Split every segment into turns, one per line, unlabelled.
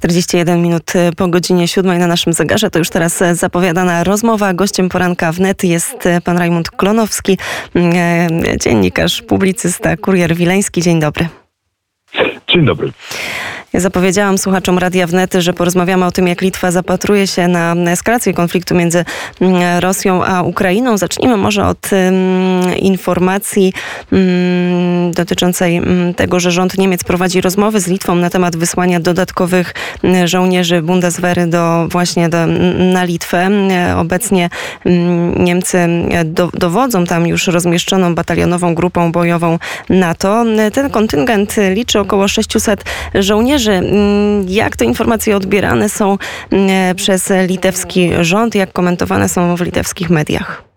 41 minut po godzinie 7 na naszym zegarze. To już teraz zapowiadana rozmowa. Gościem poranka wnet jest pan Rajmund Klonowski, dziennikarz, publicysta, kurier wileński. Dzień dobry.
Dzień dobry.
Zapowiedziałam słuchaczom Radia Wnety, że porozmawiamy o tym, jak Litwa zapatruje się na eskalację konfliktu między mm, Rosją a Ukrainą. Zacznijmy może od um, informacji um, dotyczącej um, tego, że rząd Niemiec prowadzi rozmowy z Litwą na temat wysłania dodatkowych żołnierzy Bundeswehry do, właśnie do, na Litwę. Obecnie Niemcy do, dowodzą tam już rozmieszczoną batalionową grupą bojową NATO. Ten kontyngent liczy około 600 żołnierzy Mm, jak te informacje odbierane są mm, przez litewski rząd? Jak komentowane są w litewskich mediach?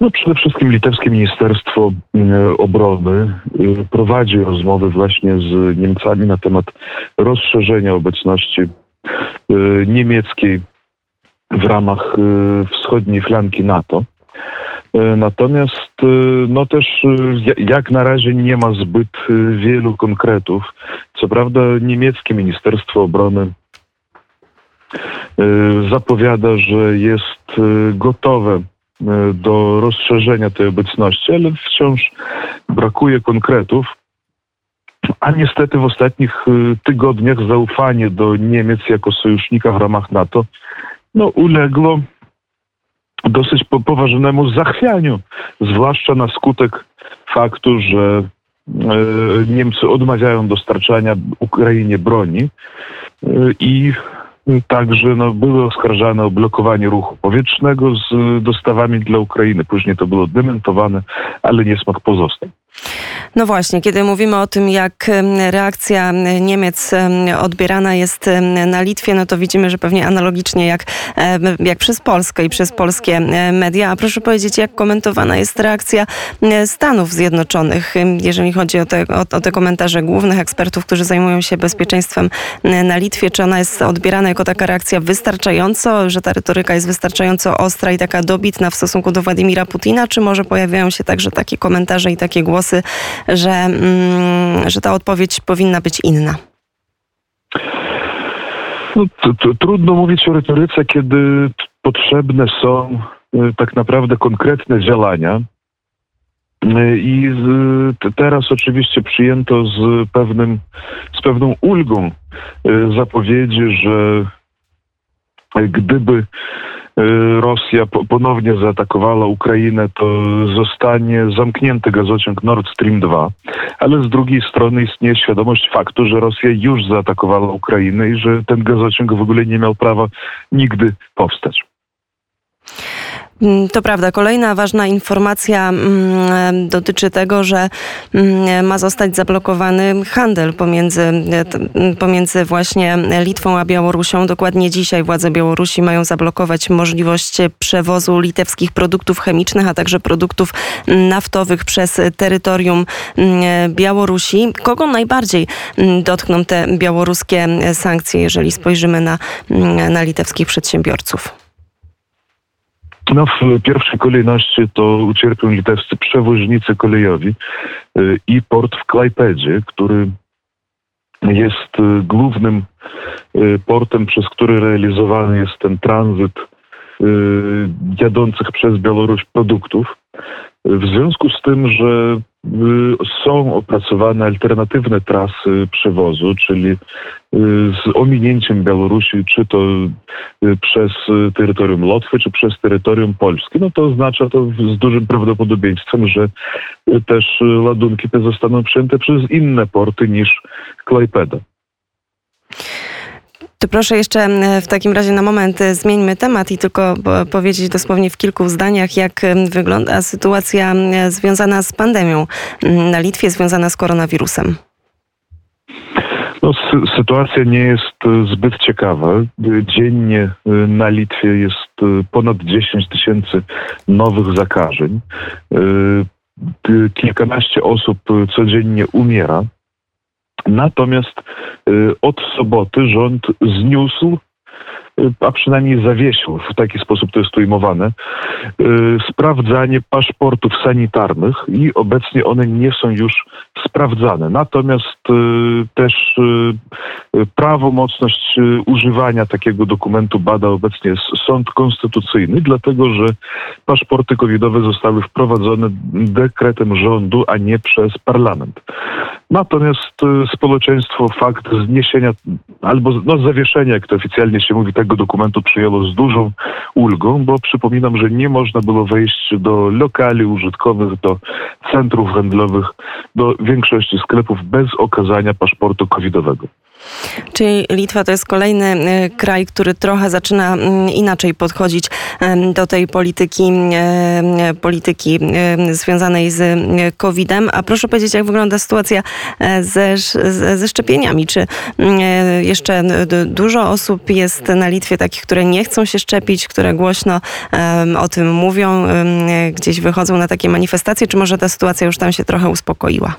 No przede wszystkim litewskie Ministerstwo mm, Obrony prowadzi rozmowy właśnie z Niemcami na temat rozszerzenia obecności y, niemieckiej w ramach y, wschodniej flanki NATO. E, natomiast e, no też e, jak na razie nie ma zbyt wielu konkretów. Co prawda niemieckie Ministerstwo Obrony zapowiada, że jest gotowe do rozszerzenia tej obecności, ale wciąż brakuje konkretów. A niestety w ostatnich tygodniach zaufanie do Niemiec jako sojusznika w ramach NATO no, uległo dosyć poważnemu zachwianiu, zwłaszcza na skutek faktu, że e, Niemcy odmawiają dostarczania Ukrainie broni e, i Także no, były oskarżane o blokowanie ruchu powietrznego z dostawami dla Ukrainy. Później to było dementowane, ale niesmak pozostał.
No właśnie, kiedy mówimy o tym, jak reakcja Niemiec odbierana jest na Litwie, no to widzimy, że pewnie analogicznie jak, jak przez Polskę i przez polskie media. A proszę powiedzieć, jak komentowana jest reakcja Stanów Zjednoczonych, jeżeli chodzi o te, o, o te komentarze głównych ekspertów, którzy zajmują się bezpieczeństwem na Litwie. Czy ona jest odbierana jako taka reakcja wystarczająco, że ta retoryka jest wystarczająco ostra i taka dobitna w stosunku do Władimira Putina, czy może pojawiają się także takie komentarze i takie głosy, że, mm, że ta odpowiedź powinna być inna?
No, trudno mówić o retoryce, kiedy potrzebne są y, tak naprawdę konkretne działania. Y, I teraz oczywiście przyjęto z, pewnym, z pewną ulgą y, zapowiedzi, że gdyby Rosja ponownie zaatakowała Ukrainę, to zostanie zamknięty gazociąg Nord Stream 2, ale z drugiej strony istnieje świadomość faktu, że Rosja już zaatakowała Ukrainę i że ten gazociąg w ogóle nie miał prawa nigdy powstać.
Mm, to prawda. Kolejna ważna informacja mm, dotyczy tego, że mm, ma zostać zablokowany handel pomiędzy, pomiędzy właśnie Litwą a Białorusią. Dokładnie dzisiaj władze Białorusi mają zablokować możliwość przewozu litewskich produktów chemicznych, a także produktów naftowych przez terytorium Białorusi. Kogo najbardziej dotkną te białoruskie sankcje, jeżeli spojrzymy na, na litewskich przedsiębiorców?
No, w pierwszej kolejności to ucierpią litewscy przewoźnicy kolejowi y, i port w Klajpedzie, który jest y, głównym y, portem, przez który realizowany jest ten tranzyt jadących przez Białoruś produktów. W związku z tym, że są opracowane alternatywne trasy przewozu, czyli y, z ominięciem Białorusi, czy to y, przez terytorium Lotwy, czy przez terytorium Polski, no to oznacza to z dużym prawdopodobieństwem, że też ładunki te zostaną przyjęte przez inne porty niż Klajpeda.
To proszę jeszcze w takim razie na moment e, zmieńmy temat i tylko powiedzieć dosłownie w kilku zdaniach, jak wygląda sytuacja związana z pandemią na Litwie, związana z koronawirusem.
No, sytuacja nie jest e, zbyt ciekawa. Dziennie e, na Litwie jest ponad 10 tysięcy nowych zakażeń. Kilkanaście osób codziennie umiera. Natomiast y, od soboty rząd zniósł a przynajmniej zawiesił, w taki sposób to jest ujmowane, sprawdzanie paszportów sanitarnych i obecnie one nie są już sprawdzane. Natomiast też prawomocność używania takiego dokumentu bada obecnie sąd konstytucyjny, dlatego że paszporty covidowe zostały wprowadzone dekretem rządu, a nie przez parlament. Natomiast y, społeczeństwo fakt zniesienia albo no, zawieszenia, jak to oficjalnie się mówi, tego dokumentu przyjęło z dużą ulgą, bo przypominam, że nie można było wejść do lokali użytkowych, do centrów handlowych, do większości sklepów bez okazania paszportu covidowego.
Czyli Litwa to jest kolejny e, kraj, który trochę zaczyna mm, inaczej podchodzić do tej polityki, polityki związanej z COVID-em. A proszę powiedzieć, jak wygląda sytuacja e, ze, ze szczepieniami? Czy mm, e, jeszcze dużo osób jest na Litwie takich, które nie chcą się szczepić, które głośno o tym mówią, gdzieś wychodzą na takie manifestacje, czy może ta sytuacja już tam się trochę uspokoiła?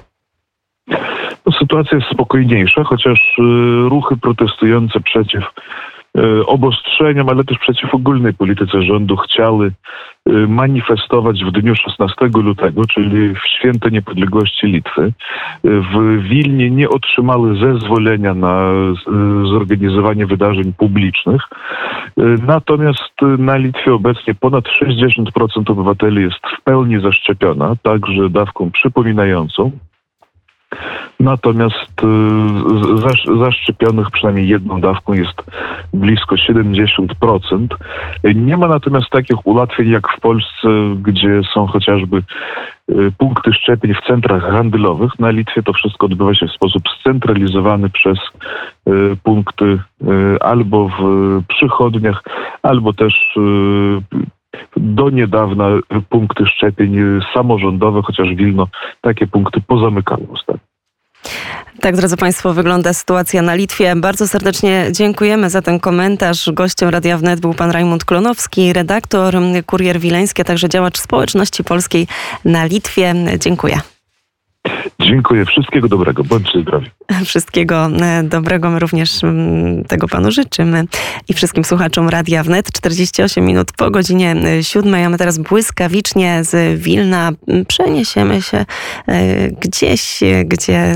Sytuacja jest spokojniejsza, chociaż y, ruchy protestujące przeciw y, obostrzeniom, ale też przeciw ogólnej polityce rządu chciały y, manifestować w dniu 16 lutego, czyli w święto niepodległości Litwy. W Wilnie nie otrzymały zezwolenia na zorganizowanie wydarzeń publicznych. Natomiast na Litwie obecnie ponad 60% obywateli jest w pełni zaszczepiona, także dawką przypominającą. Natomiast y, zaszczepionych przynajmniej jedną dawką jest blisko 70%. Nie ma natomiast takich ułatwień jak w Polsce, gdzie są chociażby y, punkty szczepień w centrach handlowych. Na Litwie to wszystko odbywa się w sposób scentralizowany przez y, punkty albo w przychodniach, albo też do niedawna punkty szczepień samorządowe, chociaż Wilno takie punkty pozamykało ostatnio.
Tak, drodzy Państwo, wygląda sytuacja na Litwie. Bardzo serdecznie dziękujemy za ten komentarz. Gościem Radia Wnet był pan Rajmund Klonowski, redaktor Kurier Wileński, a także działacz społeczności polskiej na Litwie. Dziękuję.
Dziękuję. Wszystkiego dobrego. Bądźcie zdrowi.
Wszystkiego e, dobrego. My również mm, tego panu życzymy i wszystkim słuchaczom Radia Wnet. 48 minut po godzinie 7. A my teraz błyskawicznie z Wilna przeniesiemy się e, gdzieś, gdzie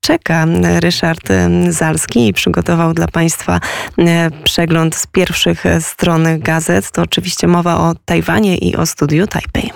czeka Ryszard Zalski i przygotował dla Państwa e, przegląd z pierwszych stron gazet. To oczywiście mowa o Tajwanie i o studiu Taipei.